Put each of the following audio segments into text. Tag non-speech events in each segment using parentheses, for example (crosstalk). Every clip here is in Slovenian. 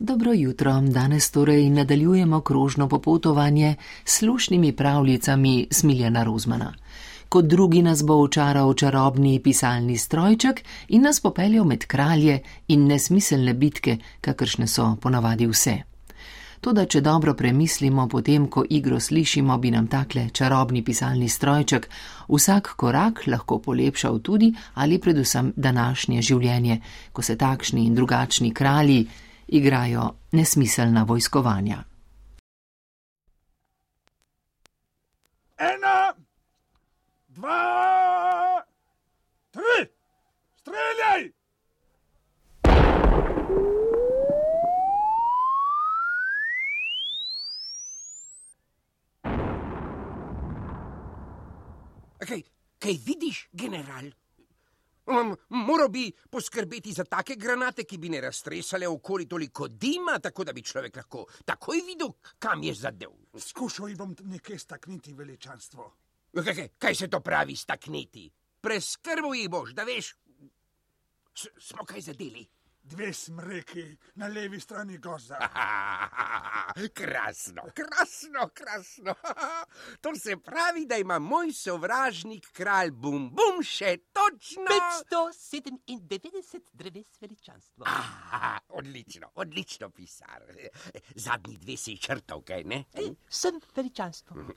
Dobro jutro, danes torej nadaljujemo krožno popotovanje s slušnimi pravljicami Smiljana Rozmana. Kot drugi nas bo očaral čarobni pisalni strojček in nas popeljal med kralje in nesmiselne bitke, kakršne so ponavadi vse. Toda, če dobro premislimo, potem, ko igro slišimo, bi nam takle čarobni pisalni strojček vsak korak lahko polepšal tudi ali predvsem današnje življenje, ko se takšni in drugačni kralji igrajo nesmiselna vojskovanja. Ena, dva, tri, streljaj! Kaj, kaj vidiš, general? Um, moral bi poskrbeti za take granate, ki bi ne raztresale okoli toliko dima, tako da bi človek lahko takoj videl, kam je zadev. Skušal bom nekaj stakniti veličanstvo. Kaj, kaj, se to pravi stakniti? Preskrbo jih boš, da veš. S, smo kaj zadeli? Dve smreki na levi strani gozda. (laughs) krasno, krasno, krasno. (laughs) to se pravi, da ima moj sovražnik kralj Bum Bum še točno 597 dreves veličanstvo. Aha, (laughs) odlično, odlično pisar. Zadnji dve si črtov, kaj ne? Ej, sem veličanstvo.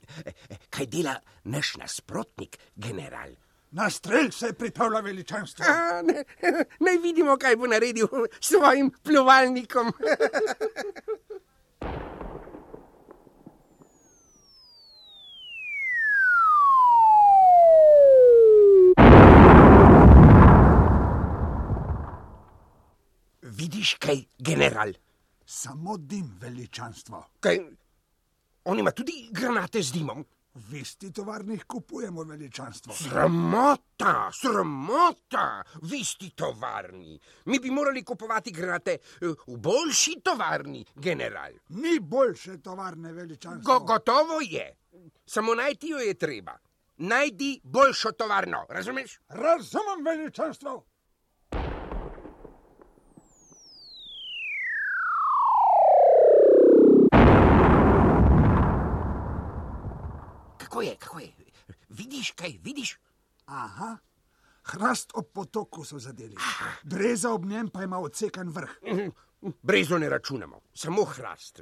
Kaj dela naš nasprotnik, general? Na strelj se pripravlja veličanstvo. A, ne, naj vidimo, kaj bo naredil s svojim pljuvalnikom. Vidiš kaj, general? Samo dim veličanstvo. Kaj? On ima tudi granate z dimom. V isti tovarni kupujemo veličanstvo. Sramota, sramota, v isti tovarni. Mi bi morali kupovati granate eh, v boljši tovarni, general. Ni boljše tovarne veličanstvo. Go, gotovo je. Samo najti jo je treba. Najdi boljšo tovarno, razumeš? Razumem veličanstvo. Kako je, kako je? Vidiš kaj, vidiš? Aha, hrast ob potoku so zadeli. Breza ob njem pa ima odsekan vrh. Brezo ne računamo, samo hrast.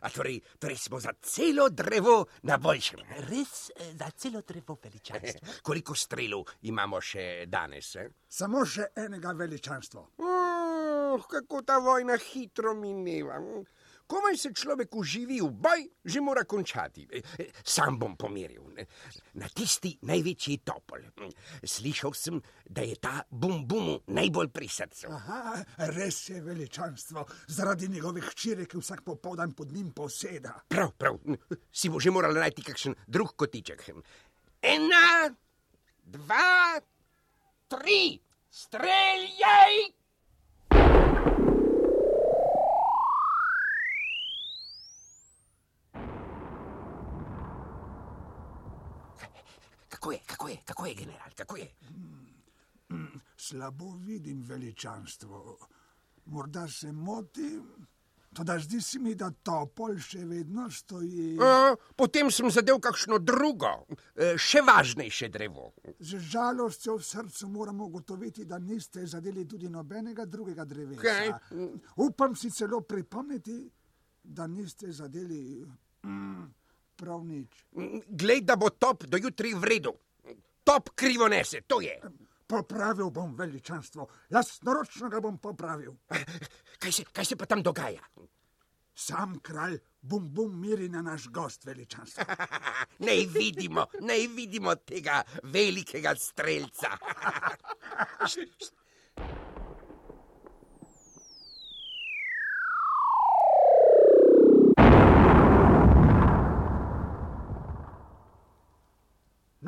A torej, torej smo za celo drevo na boljšem. Res eh, za celo drevo veličanstvo. (laughs) Koliko strelov imamo še danes? Eh? Samo še enega veličanstva. Oh, kako ta vojna hitro mineva. Komaj se človek uživi v boj, že mora končati. E, e, Sam bom pomiril. Na tisti največji topol. Slišal sem, da je ta bum bum najbolj pri srcu. Aha, res je veličanstvo, zaradi njegovih hčere, ki vsak popoldan pod njim poseda. Prav, prav. Si bo že moral najti kakšen drug kotiček. Ena, dva, tri, streljaj! Kako je, kako je, kako je, general, kako je? Slabo vidim veličanstvo. Morda se motim, toda zdi se mi, da topol še vedno stoji. A, potem sem zadev kakšno drugo, e, še važnejše drevo. Z žalostjo v srcu moram ugotoviti, da niste zadeli tudi nobenega drugega drevesa. Kaj? Upam si celo pripomniti, da niste zadeli mm, prav nič. Glej, da bo top do jutri v redu. Top krivo nese, to je. Popravil bom veličanstvo, lastnoročno ga bom popravil. Kaj se, kaj se pa tam dogaja? Sam kralj bum bum miri na naš gost veličanstvo. (laughs) Naj vidimo, naj vidimo tega velikega streljca. (laughs)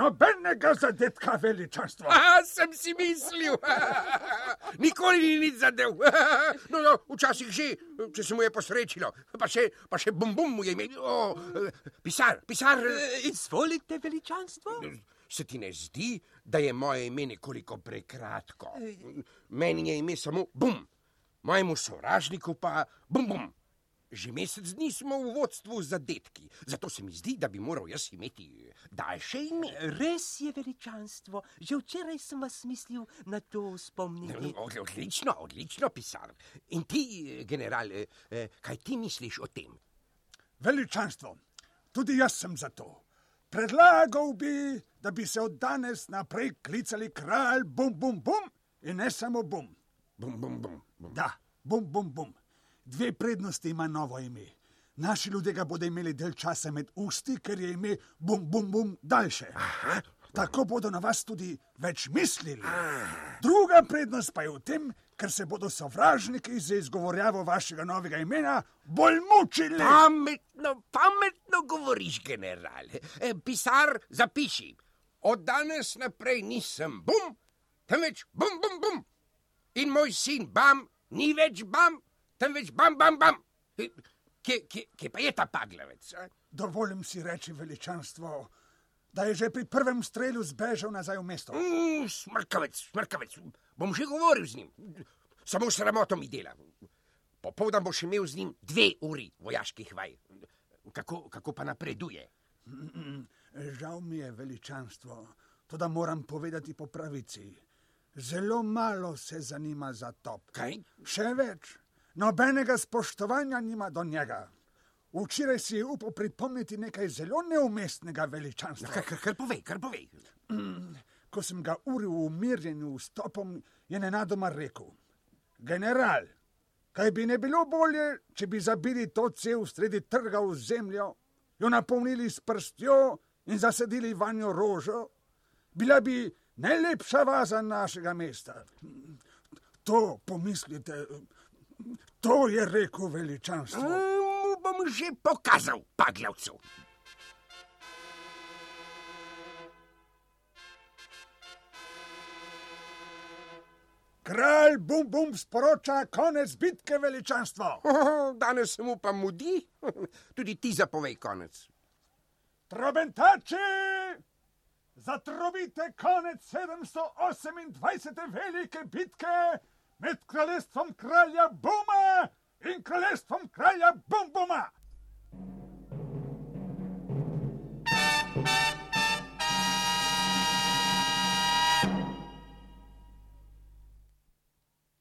Nobenega zadetka veličanstva. A, sem si mislil, (laughs) nikoli ni nič zadev. (laughs) No, no, včasih že, če se mu je posrečilo, pa še, pa še bum bum mu je imel. O, pisar, pisar. Izvolite veličanstvo. Se ti ne zdi, da je moje ime nekoliko prekratko? Meni je ime samo bum. mojemu sovražniku pa bum bum. Že mesec dni smo v vodstvu zadetki, zato se mi zdi, da bi moral jaz imeti daljše ime. Res je veličanstvo, že včeraj sem vas mislil na to spomniti. Od, odlično, odlično pisar. In ti, eh, general, eh, eh, kaj ti misliš o tem? Veličanstvo, tudi jaz sem za to. Predlagal bi, da bi se od danes naprej klicali kralj bum bum bum in ne samo bum. Bum, bum, bum, bum. Da, bum bum bum. Dve prednosti ima novo ime. Naši ljudje ga bodo imeli del časa med usti, ker je ime bum bum bum daljše. Tako bodo na vas tudi več mislili. Druga prednost pa je v tem, ker se bodo sovražniki za izgovorjavo vašega novega imena bolj mučili. Pametno, pametno govoriš, general. E, pisar, zapiši. Od danes naprej nisem bum, temveč bum, bum, bum. In moj sin bam, ni več bam, temveč bam, bam, bam. Kje, kje, kje pa je ta paglavec? a? Dovolim si reči veličanstvo, da je že pri prvem strelu zbežal nazaj v mesto. Mm, smrkavec, smrkavec. Bom že govoril z njim. Samo sramoto mi dela. Popoldan boš imel z njim dve uri vojaških vaj. Kako, kako pa napreduje? Žal mi je veličanstvo, to da moram povedati po pravici. Zelo malo se zanima za top. Kaj? Še več, nobenega spoštovanja nima do njega. Včeraj si je upal pripomniti nekaj zelo neumestnega veličanstva. Kar, kar, kar povej, kar povej. (clears throat) Ko sem ga uril v umirjenju vstopom, je nenadoma rekel: General, kaj bi ne bilo bolje, če bi zabili to cev sredi trga v zemljo, jo napolnili s prstjo in zasadili vanjo rožo? Bila bi najlepša vaza našega mesta. To pomislite, to je rekel veličanstvo. Mu bom že pokazal, paglavcu. Kralj bum bum sporoča konec bitke veličanstvo. (laughs) Danes se mu pa mudi. (laughs) Tudi ti zapovej konec. Trobentači, zatrobite konec 728. velike bitke med kraljestvom kralja Buma in kraljestvom kralja Bum Buma.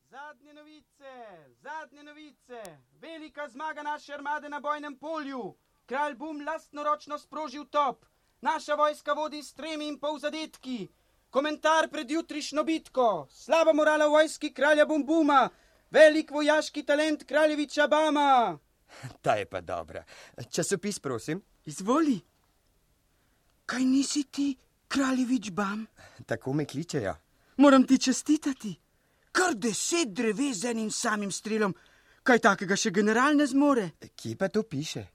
Zadnje novice, zadnje novice. Velika zmaga naše armade na bojnem polju. Kralj Bum lastnoročno sprožil top. Naša vojska vodi s tremi in pol zadetki. Komentar pred jutrišnjo bitko. Slaba morala vojski kralja Bum Buma. Velik vojaški talent kraljeviča Bama. (laughs) Ta je pa dobra. Časopis, prosim. Izvoli. Kaj nisi ti, kraljevič Bam? Tako me kličejo. Moram ti čestitati. Kar deset dreves z enim samim strelom. Kaj takega še general ne zmore? Kje pa to piše?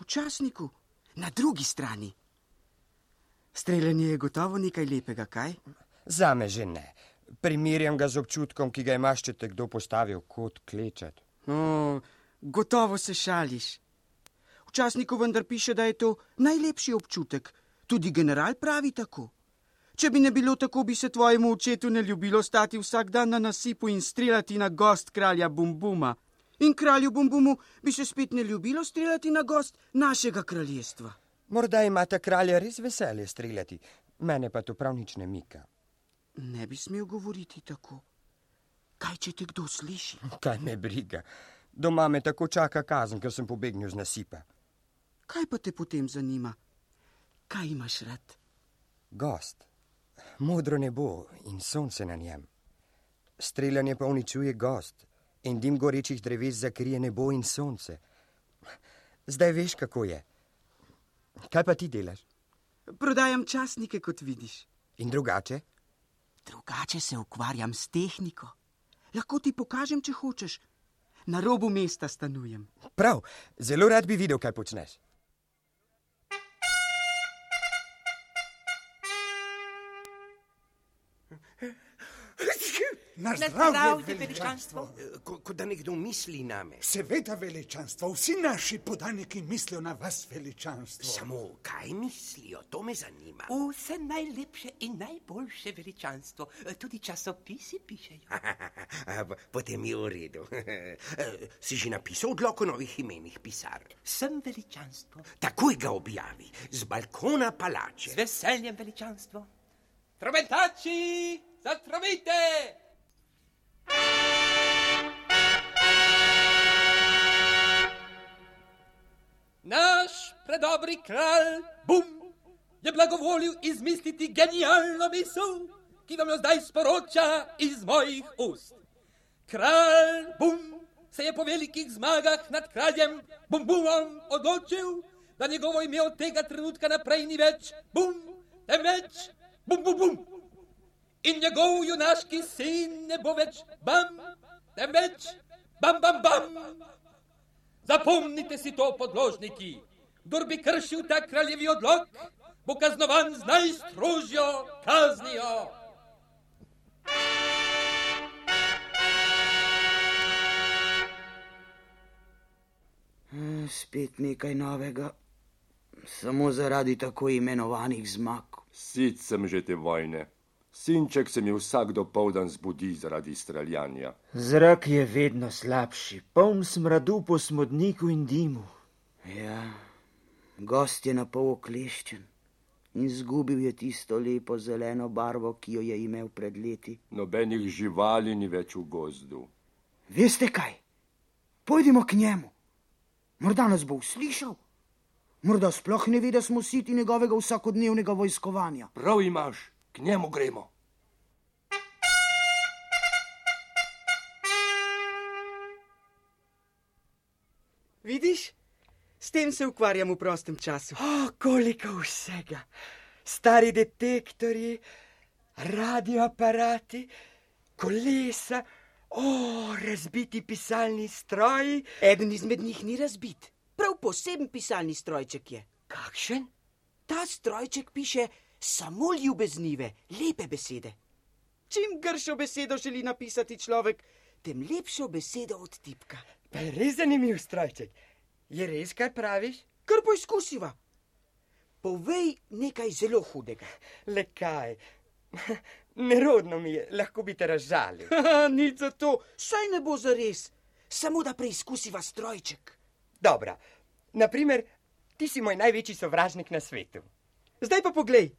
V časniku, na drugi strani. Streljanje je gotovo nekaj lepega, kaj? Zame že ne. Primerjam ga z občutkom, ki ga imaš, če te kdo postavi kot klečet. O, gotovo se šališ. V časniku vendar piše, da je to najlepši občutek. Tudi general pravi tako. Če bi ne bilo tako, bi se tvojemu očetu ne ljubilo stati vsak dan na nasipu in streljati na gost kralja Bumbuma. In kralju Bumbumu bi se spet ne ljubilo streljati na gost našega kraljestva. Morda imata kralja res veselje streljati, mene pa to prav nič ne mika. Ne bi smel govoriti tako. Kaj, če te kdo sliši? Kaj me briga. Doma me tako čaka kazen, ker sem pobegnil z nasipa. Kaj pa te potem zanima? Kaj imaš rad? Gost. Modro nebo in sonce na njem. Streljanje pa uničuje gost in dim gorečih dreves zakrije nebo in sonce. Zdaj veš, kako je. Kaj pa ti delaš? Prodajam časnike, kot vidiš. In drugače? Drugače se ukvarjam s tehniko. Lahko ti pokažem, če hočeš. Na robu mesta stanujem. Prav, zelo rad bi videl, kaj počneš. Na zdravje, veličanstvo. veličanstvo. Kot ko da nekdo misli na me. Seveda, veličanstvo, vsi naši podaniki mislijo na vas, veličanstvo. Samo kaj mislijo, to me zanima. Vse najlepše in najboljše veličanstvo. Tudi časopisi pišejo. (laughs) Potem je v redu. (laughs) Si že napisal odlok o novih imenih pisar? Sem veličanstvo. Takoj ga objavi, z balkona Z palače. veseljem veličanstvo. Trobentači, zatrobite! Naš predobri kralj, bum, je blagovolil izmisliti genialno misel, ki vam jo zdaj sporoča iz mojih ust. Kralj, bum, se je po velikih zmagah nad kraljem bum bumom odločil, da njegovo ime od tega trenutka naprej ni več bum, temveč bum bum bum. In njegov junaški sin ne bo več bam, temveč bam bam bam. Zapomnite si to, podložniki. Kdor bi kršil ta kraljevi odlog, bo kaznovan z najstrožjo kaznijo. Eh, Spet nekaj novega, samo zaradi tako imenovanih zmag. Sit sem že te vojne. Sinček se mi vsak dopoldan zbudi zaradi streljanja. Zrak je vedno slabši, poln smradu po smodniku in dimu. Ja, gost je na pol okleščen in zgubil je tisto lepo zeleno barvo, ki jo je imel pred leti. Nobenih živali ni več v gozdu. Veste kaj? Pojdimo k njemu. Morda nas bo uslišal, morda sploh ne ve, da smo siti njegovega vsakodnevnega vojskovanja. Prav imaš, k njemu gremo. Vidiš, s tem se ukvarjam v prostem času. O, koliko vsega. Stari detektorji, radioaparati, kolesa, o, razbiti pisalni stroji. Eden izmed njih ni razbit. Prav poseben pisalni strojček je. Kakšen? Ta strojček piše samo ljubeznive, lepe besede. Čim gršo besedo želi napisati človek, tem lepšo besedo od tipka. Pa je res zanimiv strojček. Je res, kar praviš? Kar poizkusiva. Povej nekaj zelo hudega. Le kaj? (laughs) Nerodno mi je, lahko bi te razžalil. (laughs) Nič za to, saj ne bo zares. Samo da preizkusiva strojček. Dobro, naprimer, ti si moj največji sovražnik na svetu. Zdaj pa poglej.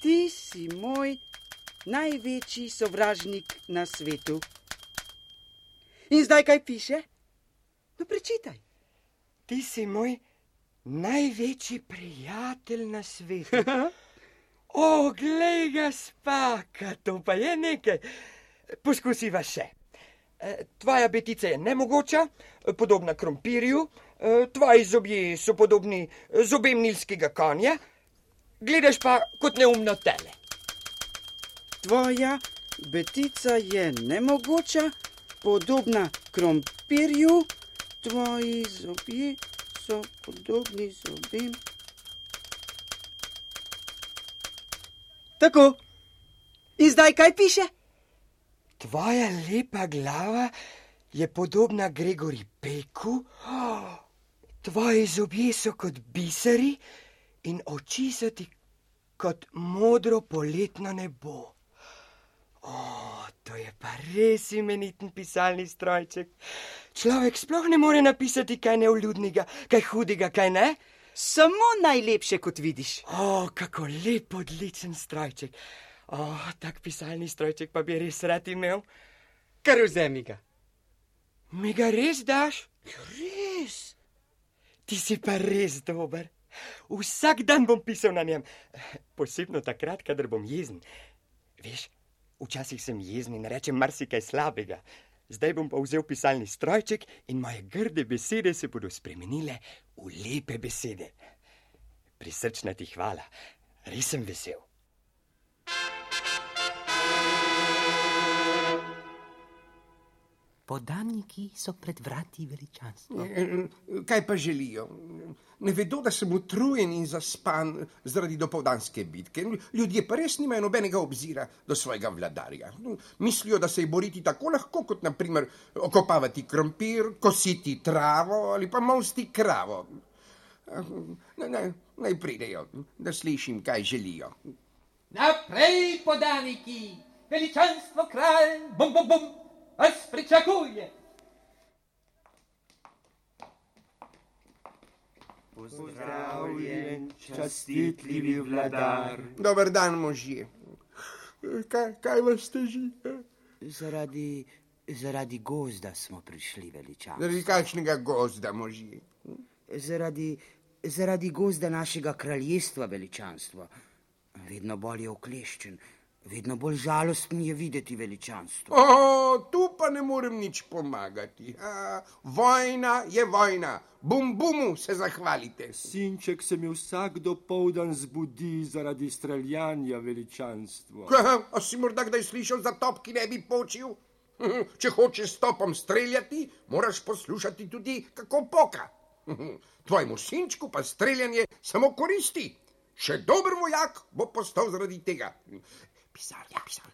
Ti si moj največji sovražnik na svetu. In zdaj kaj piše? No, prečitaj. Ti si moj največji prijatelj na svetu. (laughs) O, glej ga spaka, to pa je nekaj. Poskusiva še. E, Tvoja betica je nemogoča, podobna krompirju, e, tvoji zobje so podobni zobem nilskega konja, gledaš pa kot neumno tele. Tvoja betica je nemogoča, podobna krompirju, tvoji zobje so podobni zobem. Tako. In zdaj kaj piše? Tvoja lepa glava je podobna Gregori Peku, oh, tvoji zobje so kot biseri in oči so ti kot modro poletno nebo. O, to je pa res imeniten pisalni strojček. Človek sploh ne more napisati kaj neuljudnega, kaj hudega, kaj ne? Samo najlepše, kot vidiš. O, kako lep, odličen strojček. O, tak pisalni strojček pa bi res rad imel. Kar vzemi ga. Mi ga res daš? Res. Ti si pa res dober. Vsak dan bom pisal na njem, posebno takrat, kadar bom jezen. Veš, včasih sem jezen in rečem marsikaj slabega. Zdaj bom pa vzel pisalni strojček in moje grde besede se bodo spremenile v lepe besede. Prisrčna ti hvala, res sem vesel. Podaniki so pred vrati veličanstva. Eh, Kaj pa želijo? Ne vedo, da sem utrujen in zaspan zaradi dopoldanske bitke. Ljudje pa res nimajo nobenega obzira do svojega vladarja. Mislijo, da se je boriti tako lahko, kot naprimer okopavati krompir, kositi travo ali pa molsti kravo. Naj, naj, naj pridejo, da slišim, kaj želijo. Naprej, podaniki, veličanstvo kralj, bum, bum, bum, vas pričakuje. Pozdravljen, častitljivi vladar. Dober dan, možje. Kaj, kaj vas teži? Zaradi, zaradi gozda smo prišli veličanstvo. Zaradi kakšnega gozda, možje? Zaradi, zaradi gozda našega kraljestva veličanstvo. Vedno bolj je okleščen, vedno bolj žalosten je videti veličanstvo. O, tu pa ne morem nič pomagati. A, vojna je vojna, bum bumu se zahvalite. Sinček se mi vsak dopoldan zbudi zaradi streljanja veličanstva. Ka, a si morda kdaj slišal za top, ki ne bi počil? Če hočeš s topom streljati, moraš poslušati tudi, kako poka. Tvojemu sinčku pa streljanje samo koristi. Še dober vojak bo postal zaradi tega. Pisar, ja, pisar,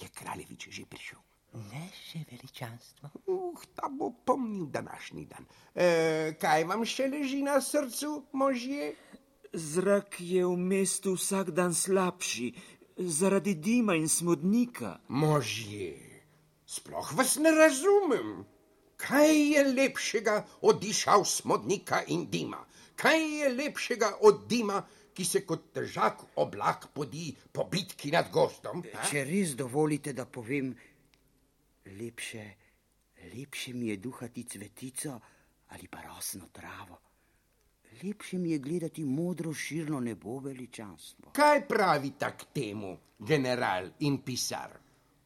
je kraljevič že prišel. Ne še veličanstvo. Uh, ta bo pomnil današnji dan. E, kaj vam še leži na srcu, možje? Zrak je v mestu vsak dan slabši, zaradi dima in smodnika. Možje, sploh vas ne razumem. Kaj je lepšega od dišav smodnika in dima? Kaj je lepšega od dima, ki se kot težak oblak podi po bitki nad gozdom? a? Če res dovolite, da povem, lepše, lepše mi je duhati cvetico ali pa rosno travo. Lepše mi je gledati modro širno nebo veličanstvo. Kaj pravita k temu, general in pisar?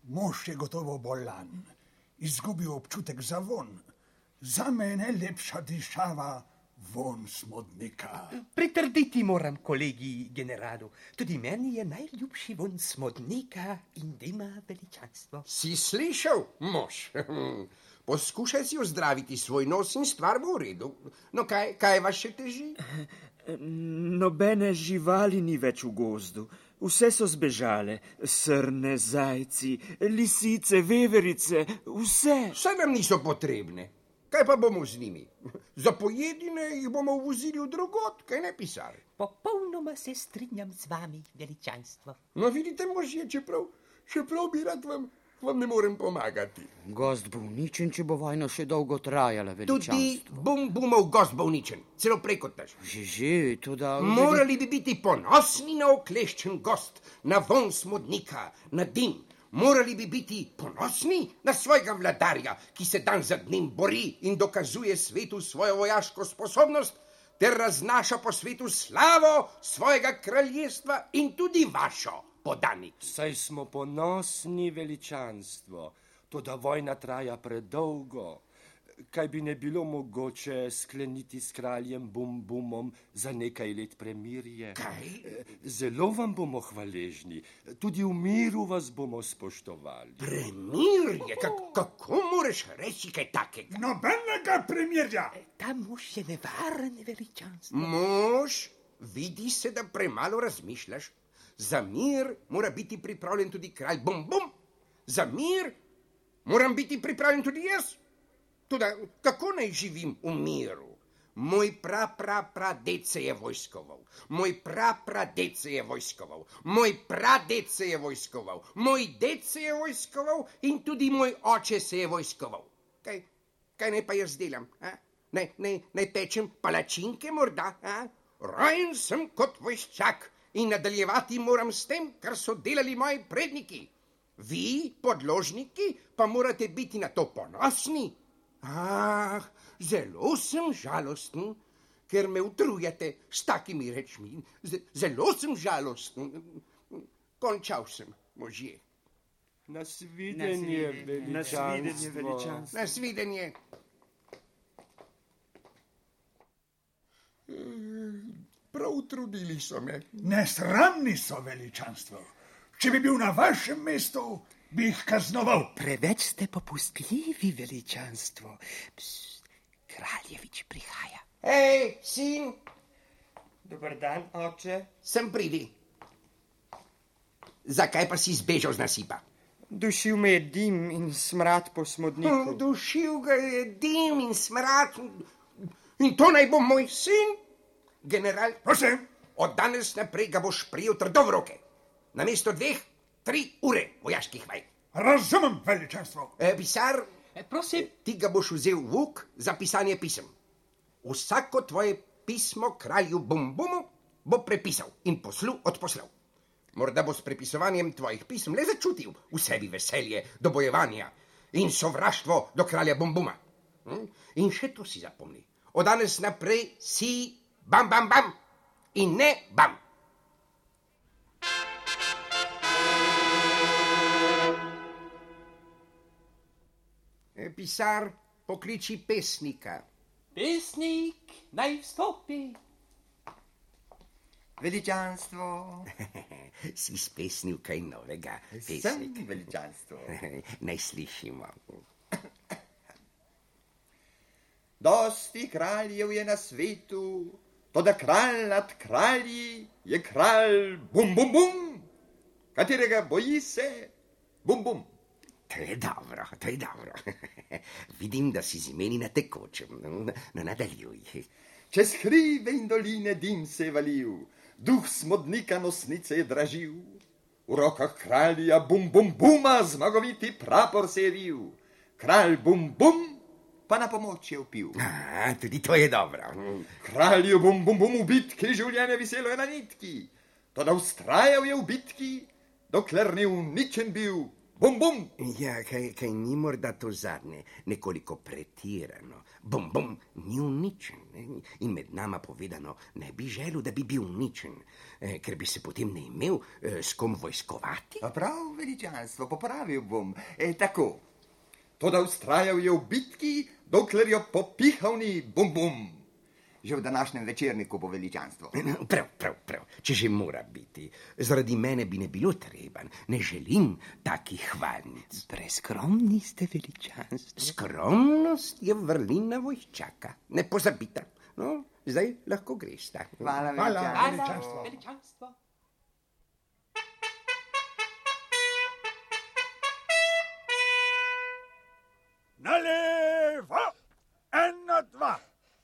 Mož je gotovo bolan, izgubil občutek za von. Za me je najlepša dišava von smodnika. Pritrditi moram kolegi generalu. Tudi meni je najljubši von smodnika in dima veličanstvo. Si slišal, mož? (laughs) Poskušaj si ozdraviti svoj nos in stvar bo v redu. No, kaj, kaj vas še teži? (laughs) Nobene živali ni več v gozdu. Vse so zbežale, srne, zajci, lisice, veverice, vse. Vse nam niso potrebne. Kaj pa bomo z njimi? (laughs) Za pojedine jih bomo vozili v drugot, kaj ne pisar. Popolnoma se strinjam z vami, veličanstvo. No, vidite, možje, čeprav, čeprav bi rad vam, vam ne morem pomagati. Gozd bo uničen, če bo vojna še dolgo trajala, Tudi veličanstvo. bum bumov gost bo uničen, celo prej kot naš. Že, že, to da. Morali bi biti ponosni na okleščen gost, na von smodnika, na dim. Morali bi biti ponosni na svojega vladarja, ki se dan za dnem bori in dokazuje svetu svojo vojaško sposobnost, ter raznaša po svetu slavo svojega kraljestva in tudi vašo, podanik. Saj smo ponosni veličanstvo, to da vojna traja predolgo. Kaj bi ne bilo mogoče skleniti s kraljem Bum Bumom za nekaj let premirje? Kaj? Zelo vam bomo hvaležni, tudi v miru vas bomo spoštovali. Premirje, Kak, kako moreš reči kaj takega? Nobenega premirja. Ta mož je nevaren, veličanstvo. Mož, vidi se, da premalo razmišljaš. Za mir mora biti pripravljen tudi kralj Bum Bum. Za mir moram biti pripravljen tudi jaz. Tudi kako naj živim v miru? Moj pra, pra, pra, ded se je vojskoval, moj pra, pra, ded se je vojskoval, moj pra, ded se je vojskoval, moj ded se je vojskoval in tudi moj oče se je vojskoval. Kaj, kaj naj pa jaz delam? a? Naj, naj, naj pečem palačinke morda? a? Rojen sem kot vojščak in nadaljevati moram s tem, kar so delali moji predniki. Vi, podložniki, pa morate biti na to ponosni. Ah, zelo sem žalosten, ker me utrujate s takimi rečmi. Z zelo sem žalosten. Končal sem, možje. Nasvidenje, Nasvidenje, veličanstvo. Nasvidenje. Prav trudili so me. Nesramni so veličanstvo. Če bi bil na vašem mestu, bi jih kaznoval. Preveč ste popustljivi, veličanstvo. Pst, kraljevič prihaja. Hej, sin, Dober dan, oče. sem pridi. Zakaj pa si zbežal z nasipa? Dušil me je dim in smrad po smodniku. Dušil ga je dim in smrad. In to naj bo moj sin, general. Prosim, Od danes naprej ga boš prijel trdo v roke. Namesto dveh, tri ure vojaških vaj. razumem, veličanstvo. E, pisar, E, prosim, ti ga boš vzel v uk za pisanje pisem. Vsako tvoje pismo kralju Bumbumu bo prepisal in poslu odposlal. Morda bo s prepisovanjem tvojih pisem le začutil v sebi veselje do bojevanja in sovraštvo do kralja Bumbuma. Hm? In še to si zapomni. Od danes naprej si bam, bam, bam in ne bam. Pisar, pokliči pesnika. pesnik naj vstopi. Veličanstvo. (laughs) si spesnil kaj novega, Sem pesnik. veličanstvo. (laughs) Naj slišimo. (clears throat) Dosti kraljev je na svetu, toda kralj nad kralji je kralj bum bum bum, katerega boji se bum bum. To je dobro, to je dobro. (laughs) Vidim, da si z imeni na tekočem. No, nadaljuj. Čez hribe in doline dim se je valil, duh smodnika nosnice je dražil. V rokah kralja bum bum buma zmagoviti prapor se je vil. Kralj bum bum pa na pomoč je vpil. A, tudi to je dobro. Kralju bum bum bum v bitki življenje viselo je na nitki, toda ustrajal je v bitki, dokler ni uničen bil. Bum bum! Ja, kaj, kaj ni morda to zadnje, nekoliko pretirano. Bom, bom, ni uničen. ne. In med nama povedano, ne bi želel, da bi bil uničen, eh, ker bi se potem ne imel eh, s kom vojskovati. A prav, veličanstvo, popravil bom. E, tako. Toda ustrajal je v bitki, dokler jo popihal ni bum bum. Že v današnjem večerniku bo veličanstvo. Prav, prav, prav, če že mora biti. Zaradi mene bi ne bilo treba, ne želim takih hvalnic. Preskromni ste, veličanstvo. Skromnost je vrlina vojščaka, ne pozabite. No, zdaj lahko greš. Hvala, Hvala, veličanstvo. veličanstvo. Veličanstvo. Na levo,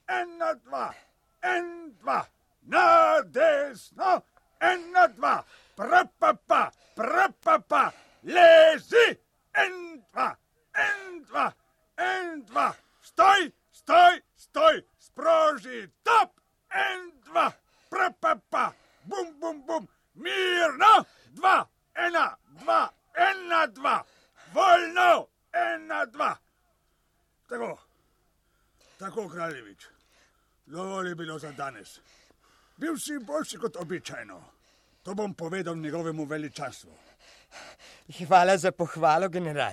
ena, dva, en, dva, na desno, ena, dva, prapapa, prapapa, lezi, en, dva, en, dva, en, dva, stoj, stoj, stoj, sproži, top, en, dva, prapapa, bum, bum, bum, mirno, dva, ena, dva, ena, dva, voljno, ena, dva. Tako, tako, kraljevič. Dovolj je bilo za danes. Bil si boljši kot običajno. To bom povedal njegovemu veličanstvu. Hvala za pohvalo, general.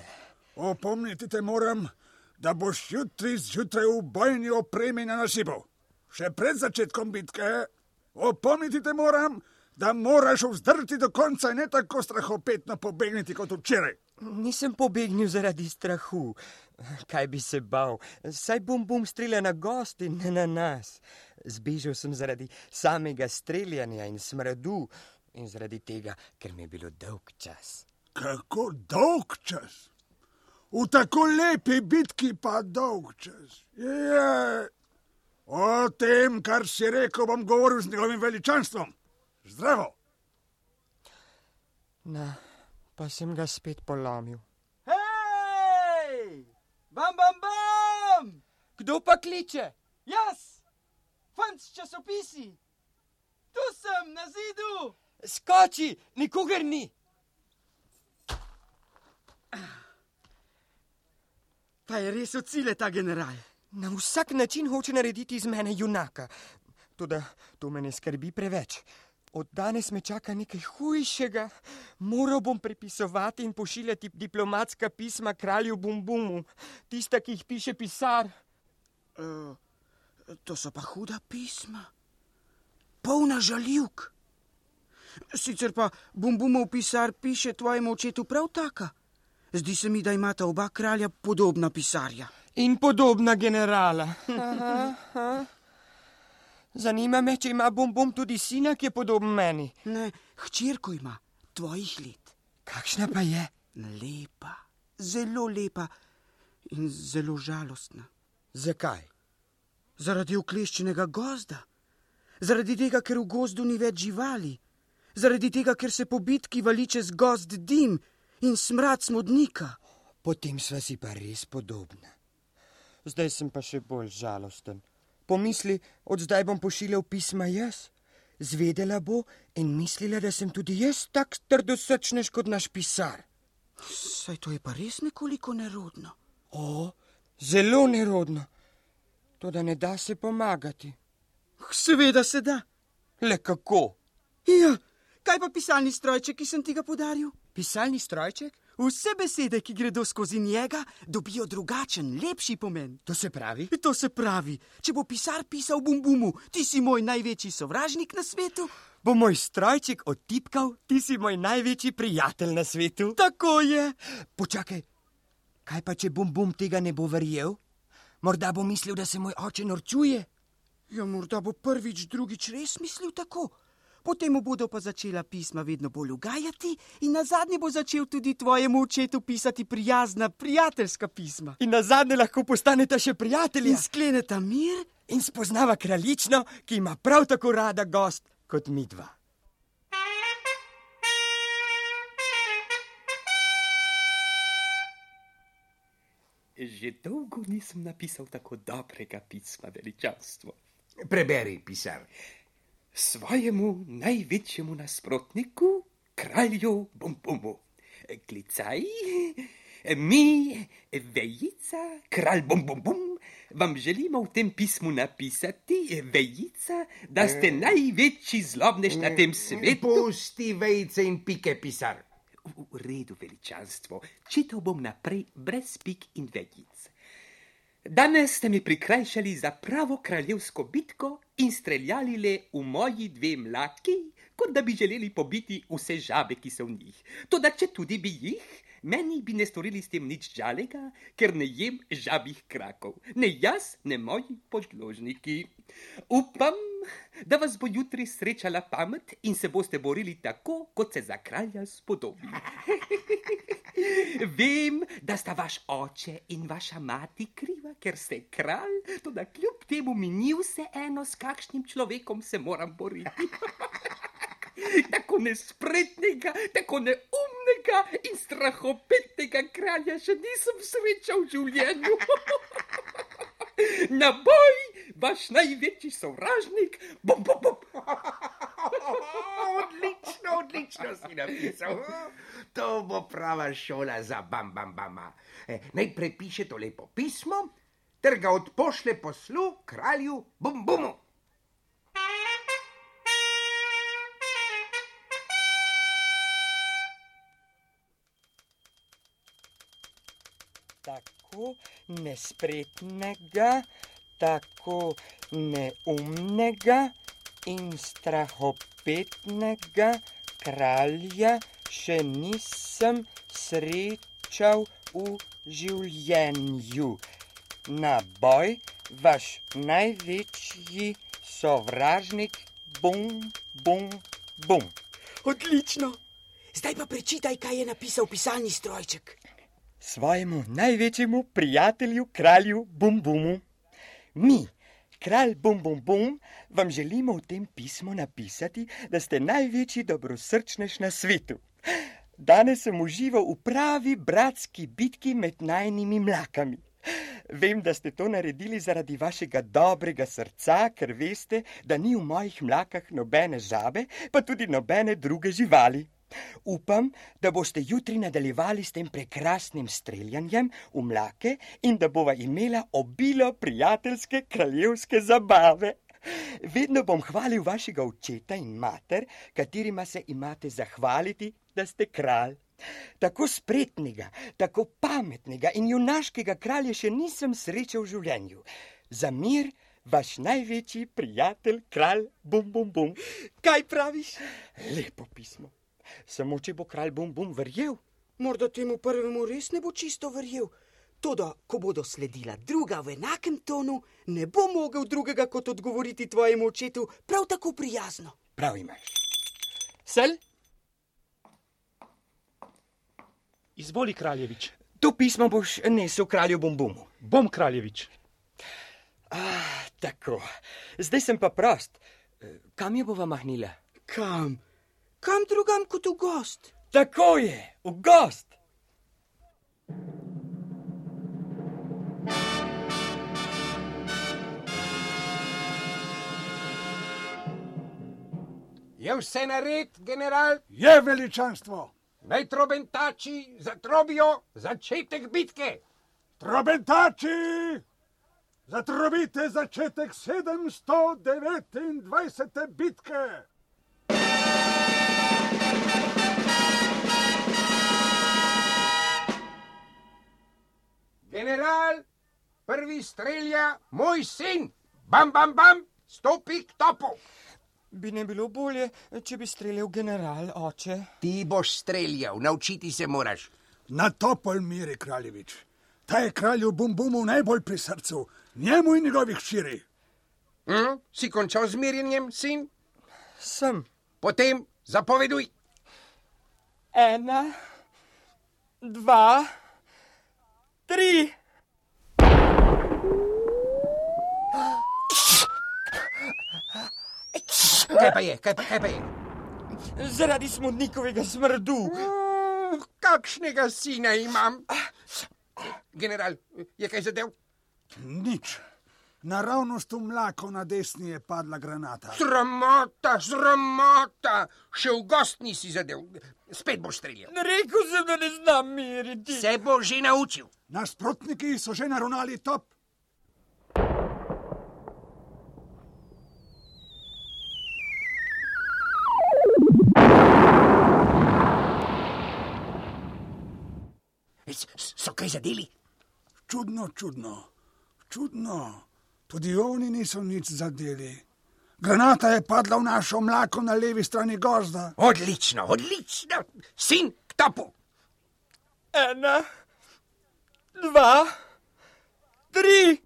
Opomniti te moram, da boš jutri zjutraj v bojni opremi na nasipu. Še pred začetkom bitke. Opomniti te moram, da moraš vzdrti do konca in ne tako strahopetno pobegniti kot včeraj. Nisem pobegnil zaradi strahu. Kaj bi se bal? Saj bom bom streljal na gosti, ne na nas. Zbežal sem zaradi samega streljanja in smradu in zaradi tega, ker mi je bilo dolg čas. Kako dolg čas? V tako lepi bitki pa dolg čas. Je. O tem, kar si rekel, bom govoril z njegovim veličanstvom. Zdravo. Na, pa sem ga spet polomil. Hej! Bam, bam, bam! Kdo pa kliče? Jaz! Fant s časopisi! Tu sem, na zidu! Skoči, nikogar ni! Pa je res od sile ta general. Na vsak način hoče narediti iz mene junaka. Toda to me ne skrbi preveč. Od danes me čaka nekaj hujšega. Moral bom prepisovati in pošiljati diplomatska pisma kralju Bumbumu, tista, ki jih piše pisar. Uh, to so pa huda pisma, polna žaljivk. Sicer pa Bumbumov pisar piše tvojemu očetu prav taka. Zdi se mi, da imata oba kralja podobna pisarja. In podobna generala. Aha, aha. Zanima me, če ima bom bom tudi sina, ki je podoben meni. Ne, hčerko ima, tvojih let. Kakšna pa je? Lepa, zelo lepa in zelo žalostna. Zakaj? Zaradi ukleščenega gozda, zaradi tega, ker v gozdu ni več živali, zaradi tega, ker se po bitki vali čez gozd dim in smrad smodnika. Potem sva si pa res podobna. Zdaj sem pa še bolj žalosten. Pomisli, od zdaj bom pošiljal pisma jaz. Zvedela bo in mislila, da sem tudi jaz tak trdosrčnež kot naš pisar. Saj to je pa res nekoliko nerodno. O, zelo nerodno. To, da ne da se pomagati. Seveda se da. Le kako? Ja, kaj pa pisalni strojček, ki sem ti ga podaril? Pisalni strojček? Vse besede, ki gredo skozi njega, dobijo drugačen, lepši pomen. To se pravi? To se pravi, če bo pisar pisal bum bumu, ti si moj največji sovražnik na svetu. Bo moj strojček odtipkal, ti si moj največji prijatelj na svetu. Tako je. Počakaj, kaj pa če bum bum tega ne bo verjel? Morda bo mislil, da se moj oče norčuje. Ja, morda bo prvič, drugič res mislil tako. Potem mu bodo pa začela pisma vedno bolj ugajati, in na zadnje bo začel tudi tvojemu očetu pisati prijazna, prijateljska pisma. In na zadnje lahko postaneta še prijatelji. In skleneta mir, in spoznava kraljično, ki ima prav tako rada gost kot midva. Že dolgo nisem napisal tako dobrega pisma, veličanstvo. Preberi, pisar. Svojemu največjemu nasprotniku, kralju Bombumu. Klicaj, mi, vejica, kralj Bombum, vam želimo v tem pismu napisati, vejica, da ste največji zlobnež na tem svetu. Pusti vejice in pike, pisar. V redu, veličanstvo, čital bom naprej brez pik in vejic. Danes ste mi prikrajšali za pravo kraljevsko bitko in streljali le v moji dve mlaki, kot da bi želeli pobiti vse žabe, ki so v njih. Toda, če tudi bi jih, meni bi ne storili s tem nič žalega, ker ne jem žabih krakov. Ne jaz, ne moji podložniki. Upam, da vas bo jutri srečala pamet in se boste borili tako, kot se za kralja spodobi. (laughs) Vem, da sta vaš oče in vaša mati kriva, ker ste kralj, tudi kljub temu mi ni vse eno, s kakšnim človekom se moram boriti. (laughs) tako nespretnega, tako neumnega in strahopetnega kralja še nisem srečal v življenju. (laughs) Na boj, vaš največji sovražnik, bom, bom, bom. (laughs) odlično, odlično si napisal. To bo prava šola za bam, bam, bama. E, najprej piše to lepo pismo, ter ga odpošle poslu kralju Bum Tako nespretnega, tako neumnega in strahopetnega kralja še nisem srečal v življenju. Na boj, vaš največji sovražnik, bum, bum, bum. Odlično. Zdaj pa prečitaj, kaj je napisal pisalni strojček. Svojemu največjemu prijatelju, kralju Bum Bumu. Mi, kralj Bum Bum Bum, vam želimo v tem pismu napisati, da ste največji dobrosrčnež na svetu. Danes sem užival v pravi bratski bitki med najnimi mlakami. Vem, da ste to naredili zaradi vašega dobrega srca, ker veste, da ni v mojih mlakah nobene žabe, pa tudi nobene druge živali. Upam, da boste jutri nadaljevali s tem prekrasnim streljanjem v mlake in da bova imela obilo prijateljske kraljevske zabave. Vedno bom hvalil vašega očeta in mater, katerima se imate zahvaliti, da ste kralj. Tako spretnega, tako pametnega in junaškega kralja še nisem srečal v življenju. Za mir, vaš največji prijatelj, kralj, bum, bum, bum. Kaj praviš? Lepo pismo. Samo če bo kralj bum, bum verjel. Morda temu prvemu res ne bo čisto verjel. Toda, ko bodo sledila druga v enakem tonu, ne bo mogel drugega kot odgovoriti tvojemu očetu prav tako prijazno. Prav imaš. Sel? Izvoli, kraljevič. To pismo boš nesel kralju Bombumu. Bom kraljevič. Ah, tako, zdaj sem pa prost. Kam je bova mahnila? Kam? Kam drugam kot v gost? Tako je, v gost. Je vse nared, general? Je veličanstvo. Naj trobentači zatrobijo začetek bitke. Trobentači, zatrobite začetek 729. bitke. General, prvi strelja moj sin. Bam, bam, bam, stopi k topu. Bi ne bilo bolje, če bi streljal general, oče? Ti boš streljal, naučiti se moraš. Na topol miri, kraljevič. Ta je kralju Bumbumu najbolj pri srcu, njemu in njegovih širi. Hm? Si končal z mirjenjem, sin? Sem. Potem zapoveduj. Ena, dva, tri. Kaj pa je, kaj pa, kaj pa je? Zaradi smodnikovega smrdu. Uh, kakšnega sina imam? General, je kaj zadev? Nič. Naravnost v mlako na desni je padla granata. Sramota, sramota, še v gost nisi zadev. Spet boš streljal. Rekel sem, da ne znam meriti. Se bo že naučil. Nasprotniki so že naravnali top. So kaj zadeli? Čudno, čudno, čudno. Tudi oni niso nič zadeli. Granata je padla v našo mlako na levi strani gozda. Odlično, odlično. Sin, k topu. Ena, dva, tri.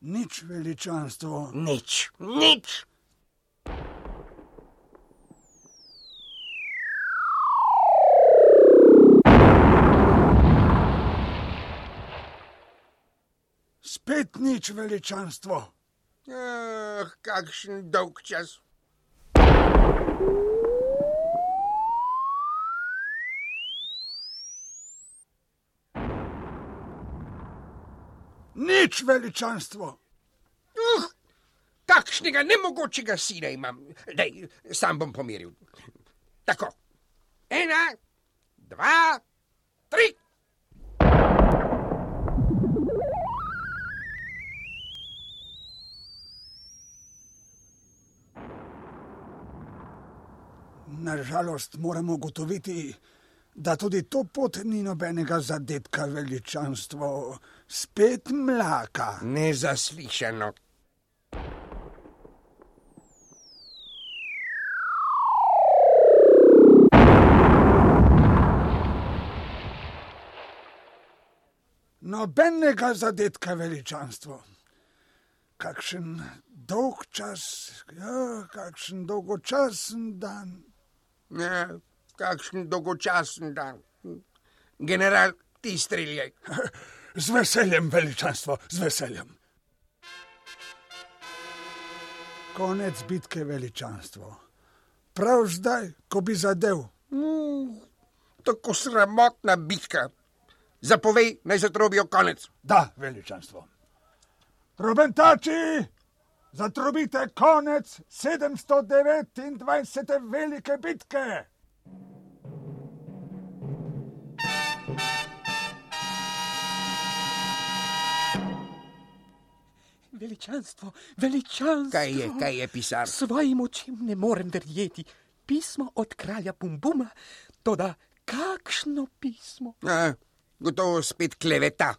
Nič veličanstvo. Nič, nič. Spet nič veličanstvo. Ah, kakšen dolg čas. Nič veličanstvo. Uh, takšnega nemogočega sina imam. Dej, sam bom pomiril. Tako. Ena, dva, tri. Nažalost, moramo ugotoviti, da tudi to pot ni nobenega zadetka veličanstvo, spet mlaka. Nezaslišano. Nobenega zadetka veličanstvo. Kakšen dolg čas, ja, kakšen dolgočasen dan. Ja, kakšen dolgočasen dan. General, ti streljaj. (laughs) Z veseljem, veličanstvo, z veseljem. Konec bitke veličanstvo. Prav zdaj, ko bi zadev. Uh, tako sramotna bitka. Zapovej, naj zatrobijo konec. Da, veličanstvo. Robentači, zatrobite konec 729. velike bitke. Veličanstvo, veličanstvo. Kaj je, kaj je pisar? Svojim očem ne morem verjeti. Pismo od kralja Bumbuma, toda kakšno pismo? A, gotovo spet kleveta.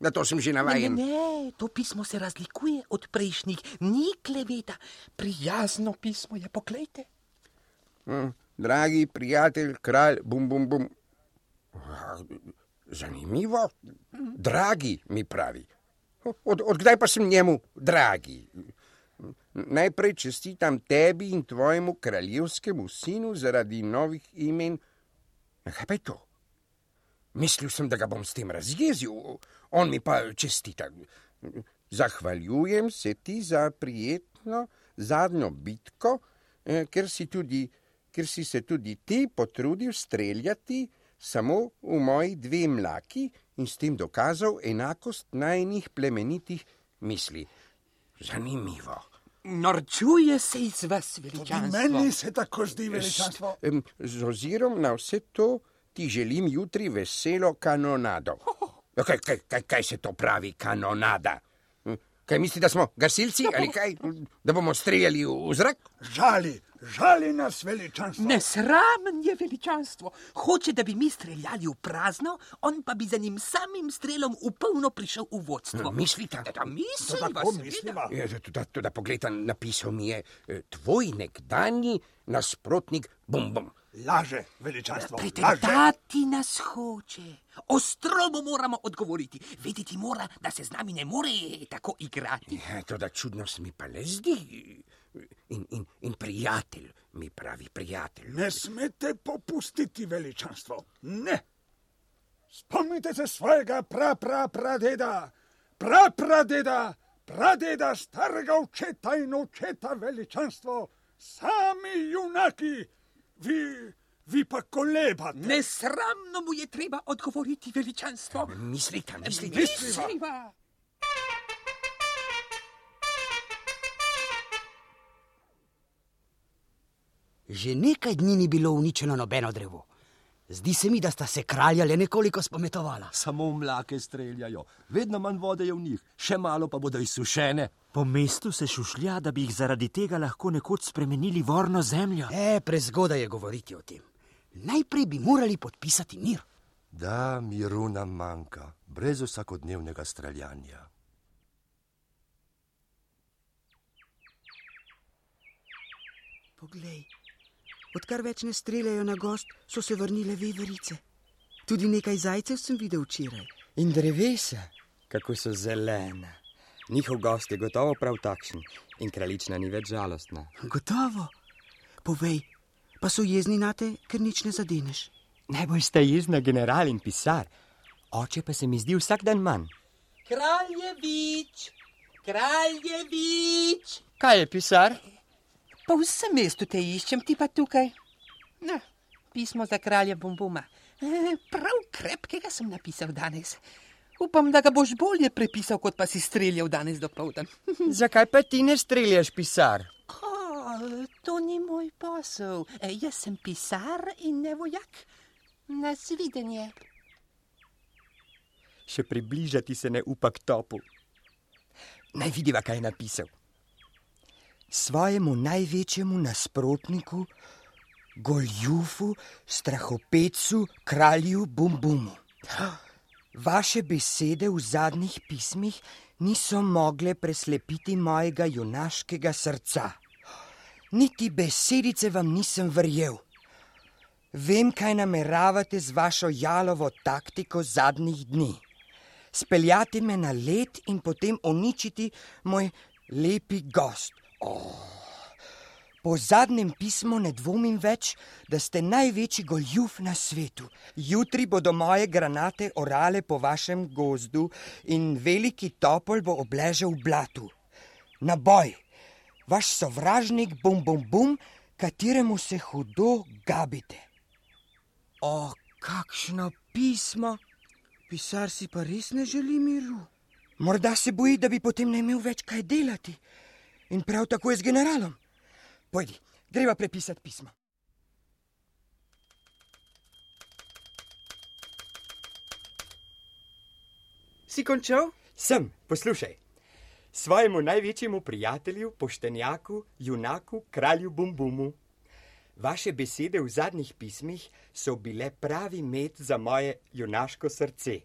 Na to sem že Ne, ne, navaden. ne, to pismo se razlikuje od prejšnjih, ni kleveta. Prijazno pismo je, poglejte. Hm, Dragi prijatelj, kralj, bum, bum, bum. Zanimivo. Dragi mi pravi. Od, odkdaj pa sem njemu dragi? Najprej čestitam tebi in tvojemu kraljevskemu sinu zaradi novih imen. Kaj pa je to? Mislil sem, da ga bom s tem razjezil, on mi pa čestita. Zahvaljujem se ti za prijetno zadnjo bitko, eh, ker si, tudi, ker si se tudi ti potrudil streljati samo v moji dve mlaki in s tem dokazal enakost najnih plemenitih misli. Zanimivo. Norčuje se iz vas, veličanstvo. Meni se tako zdi, veličanstvo. Em, Z ozirom na vse to ti želim jutri veselo kanonado. Ja, Kaj, kaj, kaj, kaj se to pravi, kanonada? Hm, Kaj misli, da smo gasilci ali kaj? Da bomo streljali v v zrak? Žali, žali nas veličanstvo. Nesramen je veličanstvo. Hoče, da bi mi streljali v prazno, on pa bi za njim samim strelom v polno prišel v vodstvo. Mislite? Da misli, To tako misliva. Ja, Tudi, tudi poglejte, napisal mi je eh, tvoj nekdanji nasprotnik Bum Bum. Laže, veličanstvo. Laže. Pretentati nas hoče. Ostro mu moramo odgovoriti. Vedeti mora, da se z nami ne more tako igrati. Ja, to da čudno se mi pa le zdi. In, in, in prijatelj mi pravi, prijatelj. Ne smete popustiti, veličanstvo. Ne. Spomnite se svojega pra, pra, pradeda, pra, pradeda, pradeda, starega očeta in očeta veličanstvo, sami junaki, vi, vi pa kolebate. Nesramno mu je treba odgovoriti veličanstvo. Mislite, mislite. Misliva. Že nekaj dni ni bilo uničeno nobeno drevo. Zdi se mi, da sta se kralja le nekoliko spometovala. Samo mlake streljajo, vedno manj vode je v njih, še malo pa bodo izsušene. Po mestu se šušlja, da bi jih zaradi tega lahko nekoč spremenili v vorno zemljo. E, prezgodaj je govoriti o tem. Najprej bi morali podpisati mir. Da, miru nam manjka, brez vsakodnevnega streljanja. Poglej, odkar več ne streljajo na gost, so se vrnile veverice. Tudi nekaj zajcev sem videl včeraj. In drevesa, kako so zelene. Njihov gost je gotovo prav takšen in kraljična ni več žalostna. Gotovo. Povej, pa so jezni nate, ker nič ne zadeneš. Najbolj sta jezna general in pisar, oče pa se mi zdi vsak dan manj. Kraljevič, kraljevič. Kaj je pisar? Po vsem mestu te iščem, ti pa tukaj. No, pismo za kralja Bumbuma. E, (laughs) prav krepkega sem napisal danes. Upam, da ga boš bolje prepisal, kot pa si streljal danes do povdan. (laughs) Zakaj pa ti ne streljaš, pisar? O, to ni moj posel. E, jaz sem pisar in ne vojak. Nasvidenje. Še približati se ne upa k topu. Naj vidiva, kaj je napisal. Svojemu največjemu nasprotniku, goljufu, strahopecu, kralju Bumbumu. Vaše besede v zadnjih pismih niso mogle preslepiti mojega junaškega srca. Niti besedice vam nisem verjel. Vem, kaj nameravate z vašo jalovo taktiko zadnjih dni. Speljati me na led in potem uničiti moj lepi gost. Oh. Po zadnjem pismu ne dvomim več, da ste največji goljuf na svetu. Jutri bodo moje granate orale po vašem gozdu in veliki topol bo obležal v blatu. Na boj, vaš sovražnik bum bum bum, kateremu se hudo gabite. O, kakšno pismo! Pisar si pa res ne želi miru. Morda se boji, da bi potem ne imel več kaj delati. In prav tako je z generalom. Pojdi, greva prepisati pismo. Si končal? Sem, poslušaj. Svojemu največjemu prijatelju, poštenjaku, junaku, kralju Bumbumu. Vaše besede v zadnjih pismih so bile pravi med za moje junaško srce.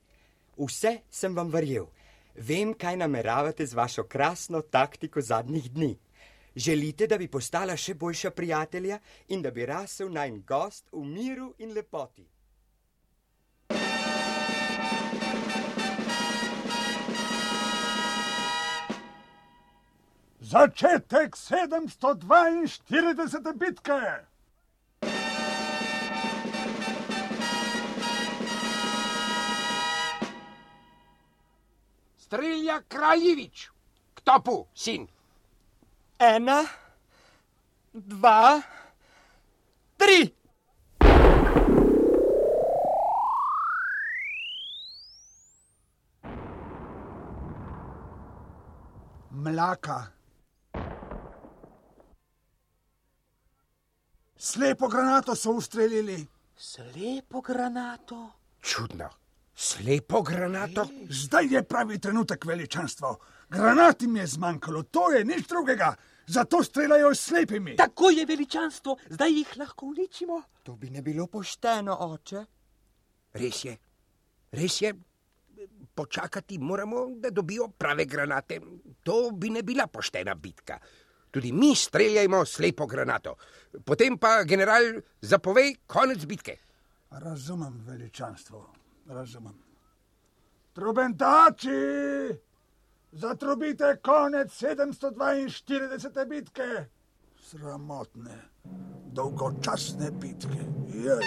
Vse sem vam verjel. Vem, kaj nameravate z vašo krasno taktiko zadnjih dni. Želite, da bi postala še boljša prijatelja in da bi rasel najn gost v miru in lepoti. Začetek 742. bitke. Strelja Kraljevič, k topu, sin. Ena, dva, tri. Mlaka. Slepo granato so ustrelili. Slepo granato? Čudno. Slepo granato? Zdaj je pravi trenutek veličanstvo. Granat jim je zmanjkalo, to je nič drugega. Zato streljajo s slepimi. Tako je veličanstvo, zdaj jih lahko uničimo. To bi ne bilo pošteno, oče. Res je, res je. Počakati moramo, da dobijo prave granate. To bi ne bila poštena bitka. Tudi mi streljajmo slepo granato. Potem pa general zapovej konec bitke. Razumem veličanstvo, razumem. Trubentači, zatrubite konec 742. bitke. Sramotne, dolgočasne bitke. Jej.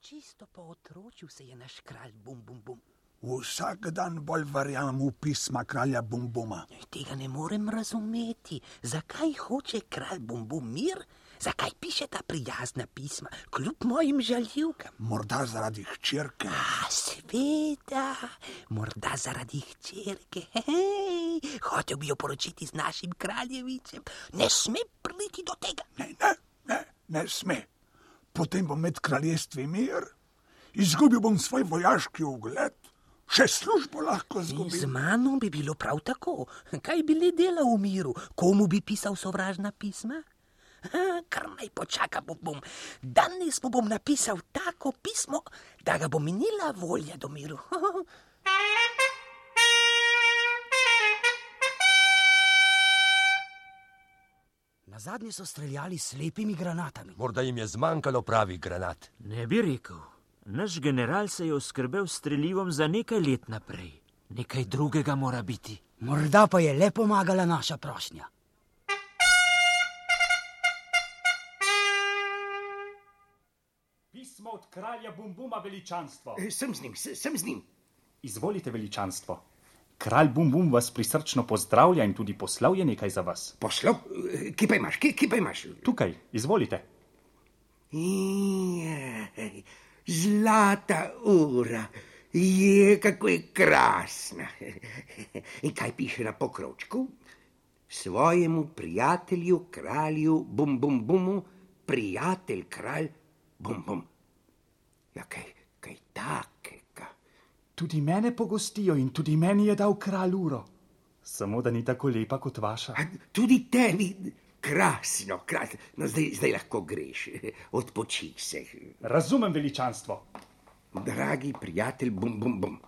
Čisto po otročju se je naš kralj bum bum bum. Vsak dan bolj verjamem v pisma kralja Bumbuma. Tega ne morem razumeti. Zakaj hoče kralj bum bum mir? Zakaj piše ta prijazna pisma, kljub mojim žaljivkam? Morda zaradi hčerke. A, sveda, morda zaradi hčerke. Hej, hotel bi jo poročiti z našim kraljevičem. Ne sme priti do tega. Ne, ne, ne, ne sme. Potem bom med kraljestvi mir, izgubil bom svoj vojaški ugled, še službo lahko Z izgubil. mano bi bilo prav tako. Kaj bi le delal v miru? Komu bi pisal sovražna pisma? Ha, Kar naj počaka, bom, bom. Danes mu bom napisal tako pismo, da ga bo minila volja do miru. (laughs) Na zadnje so streljali s slepimi granatami. Morda jim je zmanjkalo pravih granat. Ne bi rekel. Naš general se je oskrbel streljivom za nekaj let naprej. Nekaj drugega mora biti. Morda pa je le pomagala naša prošnja. Pismo od kralja Bumbuma veličanstvo. Sem z njim, se- sem z njim. Izvolite veličanstvo. Kralj Bumbum vas prisrčno pozdravlja in tudi poslal je nekaj za vas. Poslal? Kje pa imaš, kje, kje pa imaš? Tukaj, izvolite. Jej, Zlata ura, je kako je krasna. In kaj piše na pokrovčku? Svojemu prijatelju, kralju, bum bum bumu, prijatelj kralj, bum bum. Ja, kaj, kaj takega. Tudi mene pogostijo in tudi meni je dal kralj uro. Samo da ni tako lepa kot vaša. A tudi tebi, krasno, krasno. No, zdaj, zdaj lahko greš, (laughs) odpočij se. Razumem veličanstvo. Dragi prijatelj, bum, bum, bum.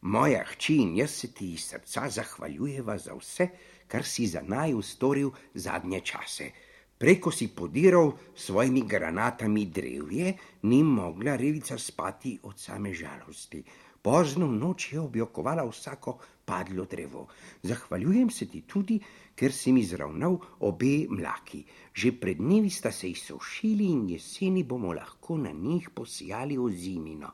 Moja hči in jaz se ti iz srca zahvaljujeva za vse, kar si za naju storil zadnje čase. Preko si podiral s svojimi granatami drevje, ni mogla revica spati od same žalosti. Pozno v noč je objokovala vsako padlo drevo. Zahvaljujem se ti tudi, ker si mi zravnal obe mlaki. Že pred dnevi sta se izsušili in jeseni bomo lahko na njih posijali ozimino.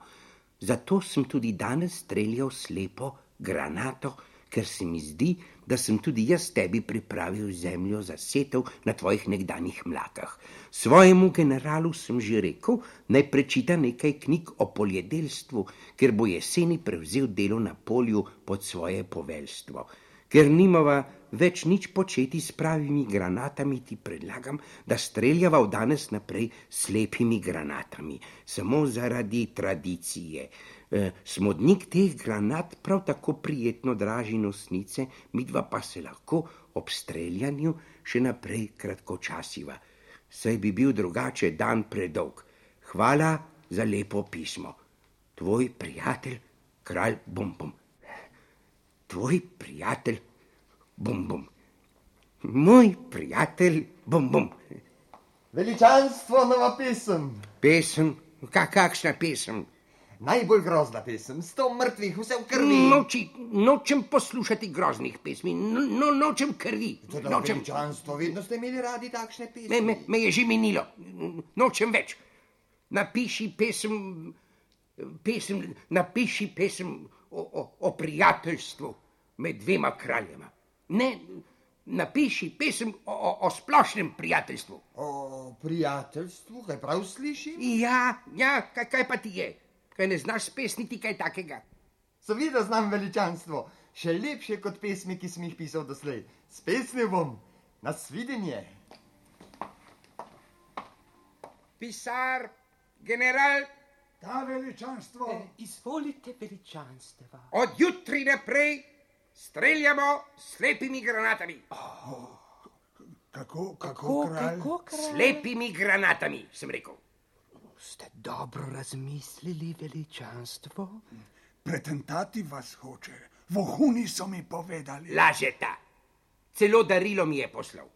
Zato sem tudi danes streljal slepo granato, ker se mi zdi, da sem tudi jaz tebi pripravil zemljo za setev na tvojih nekdanjih mlakah. Svojemu generalu sem že rekel, naj prečita nekaj knjig o poljedelstvu, ker bo jeseni prevzel delo na polju pod svoje poveljstvo. Ker nimava več nič početi s pravimi granatami, ti predlagam, da streljava od danes naprej s slepimi granatami, samo zaradi tradicije. E, smodnik teh granat prav tako prijetno draži nosnice, midva pa se lahko ob streljanju še naprej kratkočasiva. saj bi bil drugače dan predolg. Hvala za lepo pismo. Tvoj prijatelj, kralj Bum. Tvoj prijatelj, Bum. Moj prijatelj, Bum. Veličanstvo, nova pesem. Pesem, Ka, kakšna pesem? Najbolj grozna pesem, sto mrtvih, vse v krvi. Noči, nočem poslušati groznih pesmi, no, no, nočem krvi. Toda Nočem, veličanstvo, vedno ste imeli radi takšne pesmi. me, me, me je že minilo, nočem več. Napiši pesem, pesem, napiši pesem o, o, o prijateljstvu med dvema kraljema. Ne, napiši pesem o, o, o splošnem prijateljstvu. O prijateljstvu, kaj prav slišim? Ja, ja, kaj, kaj pa ti je? Kaj ne znaš pesniti kaj takega? Seveda znam veličanstvo, še lepše kot pesmi, ki sem jih pisal doslej. Spesnil bom, nasvidenje. Pisar, general, Ta veličanstvo. Izvolite, veličanstva. od jutri naprej streljamo s slepimi granatami. Kako, kako, kralj? Slepimi granatami, sem rekel. Ste dobro razmislili, veličanstvo? Pretentati vas hoče. Vohuni so mi povedali. Lažeta. Celo darilo mi je poslal.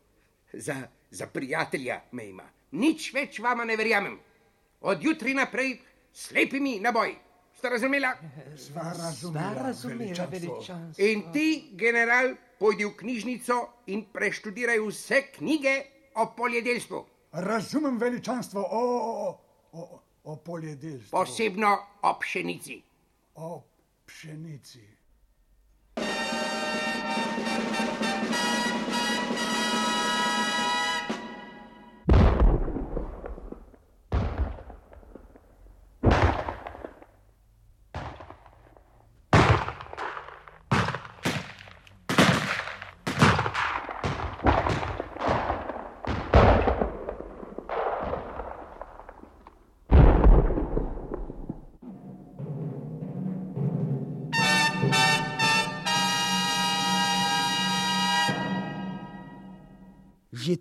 Za, za prijatelja me ima. Nič več vama ne verjamem. Od jutri naprej slepimi na boj. Ste razumela? Sva razumela, razumela, veličanstvo. In ti, general, pojdi v knjižnico in preštudiraj vse knjige o poljedelstvu. Razumem veličanstvo o, o, o, o poljedelstvu. Posebno o pšenici. O pšenici.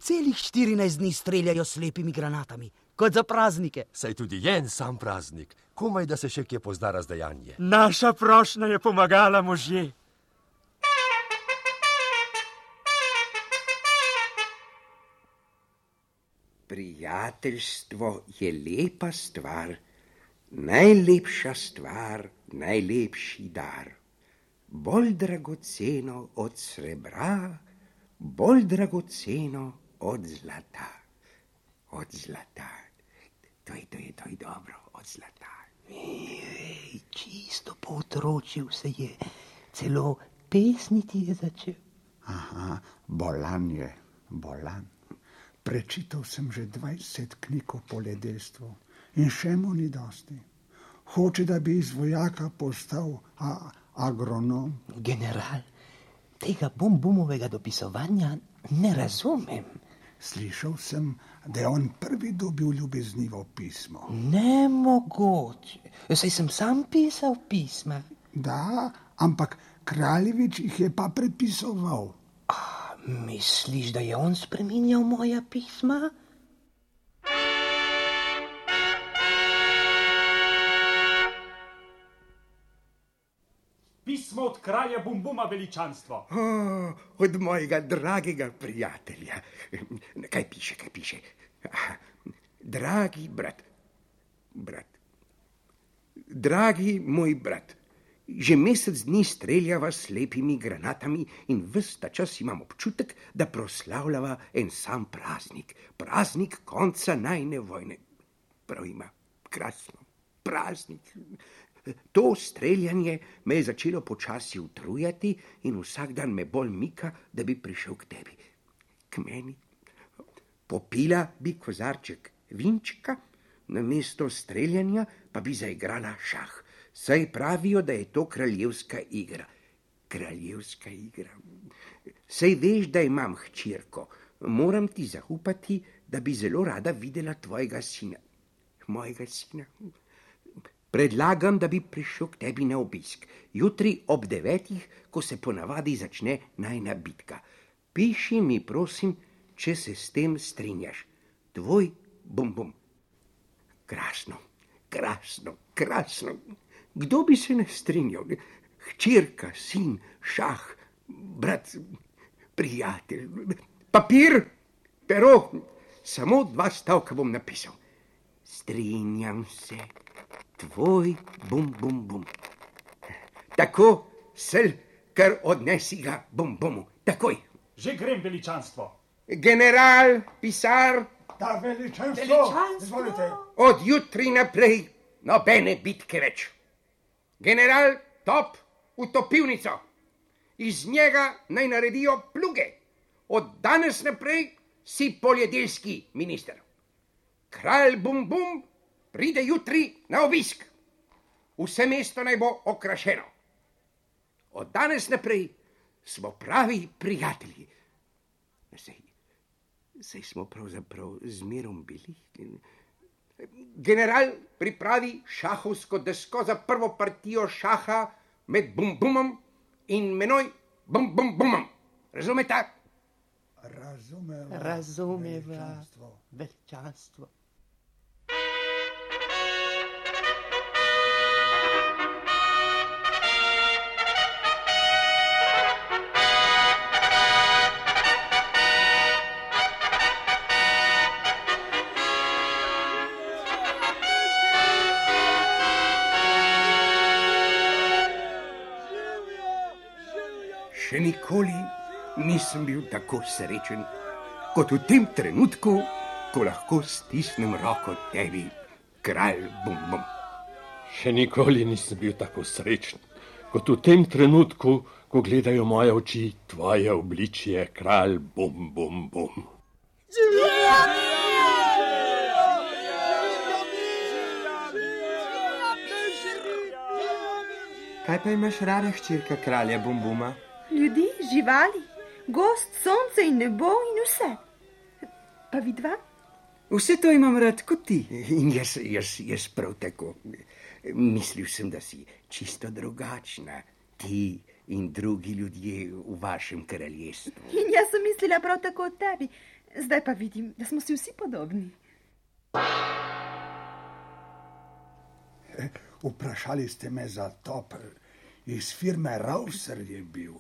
Celih 14 dni streljajo s slepimi granatami, kot za praznike. Saj tudi je en sam praznik, komaj da se še kje pozna razdajanje. Naša prošnja je pomagala možje. Prijateljstvo je lepa stvar, najlepša stvar, najlepši dar. Bolj dragoceno od srebra, bolj dragoceno od zlata. Od zlata. To je, to je, to je dobro, od zlata. Ej, čisto potročil se je, celo pesniti je začel. Aha, bolan je, bolan. Prečital sem že 20 knjig o poljedelstvu in še mu ni dosti. Hoče, da bi iz vojaka postal a, agronom. General, tega bombumovega dopisovanja ne razumem. Slišal sem, da je on prvi dobil ljubeznivo pismo. Nemogoče. Saj sem sam pisal pisma. Da, ampak kraljevič jih je pa prepisoval. Misliš, da je on spremenjal moja pisma? Pismo od kralja Bumbuma veličanstvo. Oh, od mojega dragega prijatelja. Kaj piše, kaj piše? Aha, Dragi brat, brat, dragi moj brat, že mesec dni streljava s slepimi granatami in vse ta čas imam občutek, da proslavljava en sam praznik, praznik konca najne vojne. Prav ima, krasno, praznik. To streljanje me je začelo počasi utrujati in vsak dan me bolj mika, da bi prišel k tebi, k meni. Popila bi kozarček vinčka, na mesto streljanja pa bi zaigrala šah. Saj pravijo, da je to kraljevska igra. Kraljevska igra. Sej veš, da imam hčerko. Moram ti zaupati, da bi zelo rada videla tvojega sina. Mojega sina. Predlagam, da bi prišel k tebi na obisk. Jutri ob devetih, ko se ponavadi začne najna bitka. Piši mi, prosim, če se s tem strinjaš. tvoj bum bum. Krasno, krasno, krasno. Kdo bi se ne strinjal? Hčerka, sin, šah, brat, prijatelj, papir, pero, samo dva stavka bom napisal. Strinjam se, tvoj bum bum bum. Tako, sel, kar odnesi ga bum bumu, takoj. Že grem, veličanstvo. General, pisar, Da, veličanstvo. Veličanstvo. Izvolite. od jutri naprej nobene bitke več. General top v topilnico, iz njega naj naredijo pluge. Od danes naprej si poljedelski minister. Kralj Bum Bum pride jutri na obisk. Vse mesto naj bo okrašeno. Od danes naprej smo pravi prijatelji. Sej, sej smo pravzaprav zmerom bili. General pripravi šahovsko desko za prvo partijo šaha med Bum Bumom in menoj Bum Bum Bumom. Razumete? Razumeva. Razumeva, veličanstvo. Še nikoli nisem bil tako srečen kot v tem trenutku, ko lahko stisnem roko tebi, kralj Bum Bum. Še nikoli nisem bil tako srečen kot v tem trenutku, ko gledajo moje oči tvoje obličje, kralj bum bum bum. Kaj pa imaš rada, hčerka kralja Bumbuma? Ljudi, živali, gost, sonce in nebo in vse. Pa vidva? Vse to imam rad kot ti. In jaz, jaz, jaz prav tako. Mislil sem, da si čisto drugačna, ti in drugi ljudje v vašem kraljestvu. In jaz sem mislila prav tako o tebi. Zdaj pa vidim, da smo si vsi podobni. Vprašali ste me za top. Iz firme Rauser je bil.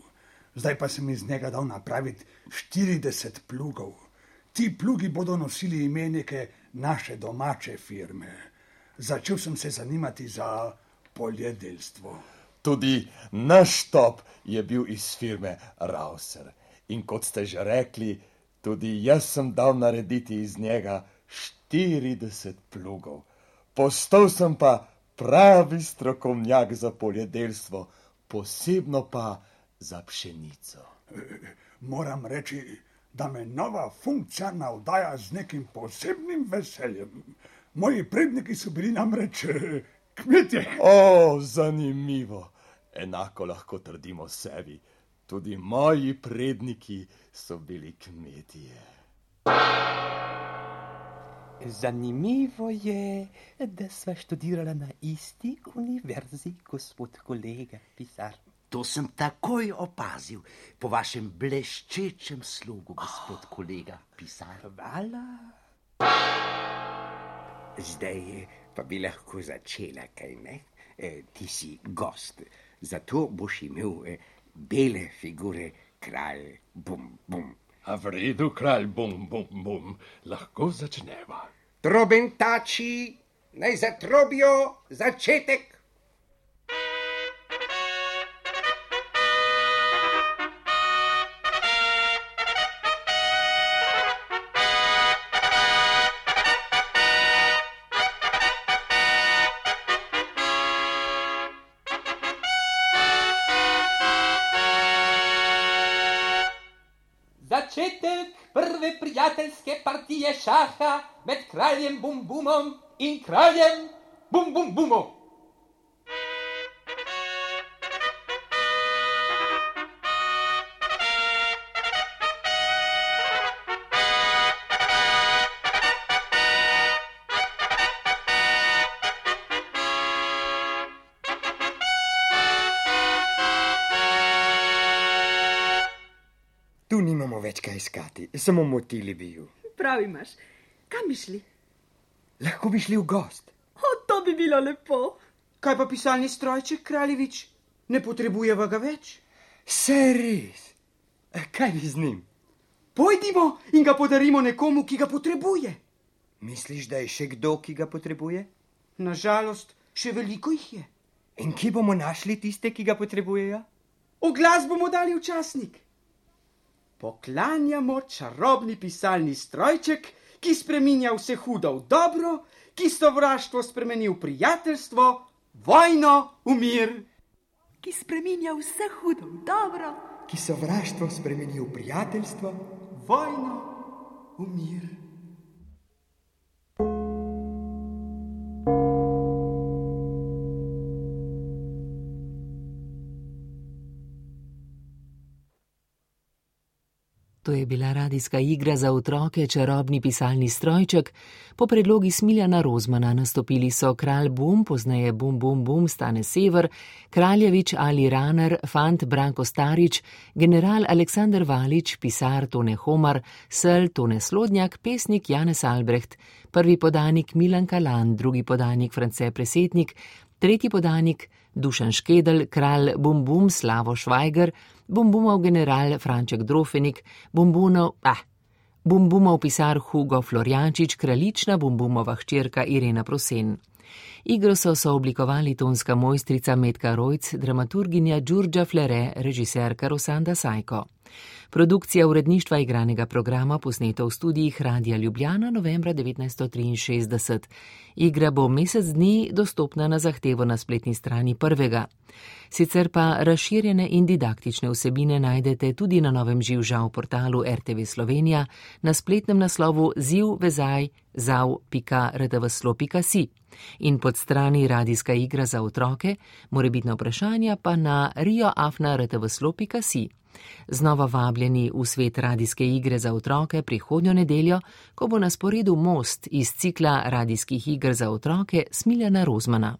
Zdaj pa sem iz njega dal napraviti 40 plugov. Ti plugi bodo nosili ime neke naše domače firme. Začel sem se zanimati za poljedelstvo. Tudi naš top je bil iz firme Rauser. In kot ste že rekli, tudi jaz sem dal narediti iz njega 40 plugov. Postal sem pa pravi strokovnjak za poljedelstvo, posebno pa za pšenico. Moram reči, da me nova funkcija navdaja z nekim posebnim veseljem. Moji predniki so bili namreč eh, kmetje. O, zanimivo. Enako lahko trdimo sebi. Tudi moji predniki so bili kmetije. Zanimivo je, da sva študirala na isti univerzi, gospod kolega pisar. To sem takoj opazil po vašem bleščečem slogu, gospod kolega pisar. Hvala. Zdaj pa bi lahko začela, kaj ne? E, ti si gost, zato boš imel e, bele figure, kralj Bum Bum. A v redu, kralj bum bum bum, lahko začneva. Trobentači, naj zatrobijo. Začetek kraljem Bum Bumom in kraljem Bum Bum Bumom. Tu nimamo več kaj iskati, samo motili bi ju. Prav imaš. Kam bi šli? Lahko bi šli v gost. O, to bi bilo lepo. Kaj pa pisalni strojček, kraljevič? Ne potrebujeva ga več? Se res. Kaj bi z njim? Pojdimo in ga podarimo nekomu, ki ga potrebuje. Misliš, da je še kdo, ki ga potrebuje? Nažalost, še veliko jih je. In kje bomo našli tiste, ki ga potrebujejo? Oglas bomo dali v časnik. Poklanjamo čarobni pisalni strojček, ki spreminja vse hudo v dobro, ki sovraštvo spremeni v prijateljstvo, vojno v mir. Ki spreminja vse hudo v dobro, ki sovraštvo spremeni v prijateljstvo, vojno v mir. To je bila radijska igra za otroke Čarobni pisalni strojček. Po predlogi Smiljana Rozmana nastopili so kralj Bum, pozneje Bum Bum Bum, Stane Sever, kraljevič Ali Raner, fant Branko Starič, general Aleksandr Valič, pisar Tone Homar, sel Tone Slodnjak, pesnik Janez Albrecht, prvi podanik Milan Kalan, drugi podanik France Presetnik, tretji podanik Dušan Škedel, kralj Bum Bum Slavo Švajger, Bumbumov general Franček Drofenik, Bumbunov, ah, Bumbumov pisar Hugo Florjančič, kraljična Bumbumova hčerka Irena Prosen. Igro so sooblikovali tonska mojstrica Metka Rojc, dramaturginja Đurđa Flere, režiserka Rosanda Sajko. Produkcija uredništva igranega programa posneto v studijih Radia Ljubljana novembra 1963. Igra bo mesec dni dostopna na zahtevo na spletni strani prvega. Sicer pa razširjene in didaktične vsebine najdete tudi na novem živžav portalu RTV Slovenija na spletnem naslovu zivvezaj zav.rtvslo.si in pod strani radijska igra za otroke, morebitna vprašanja pa na rioafna.rtvslo.si. Znova vabljeni v svet radijske igre za otroke prihodnjo nedeljo, ko bo na sporedu most iz cikla radijskih iger za otroke Smiljana Rozmana.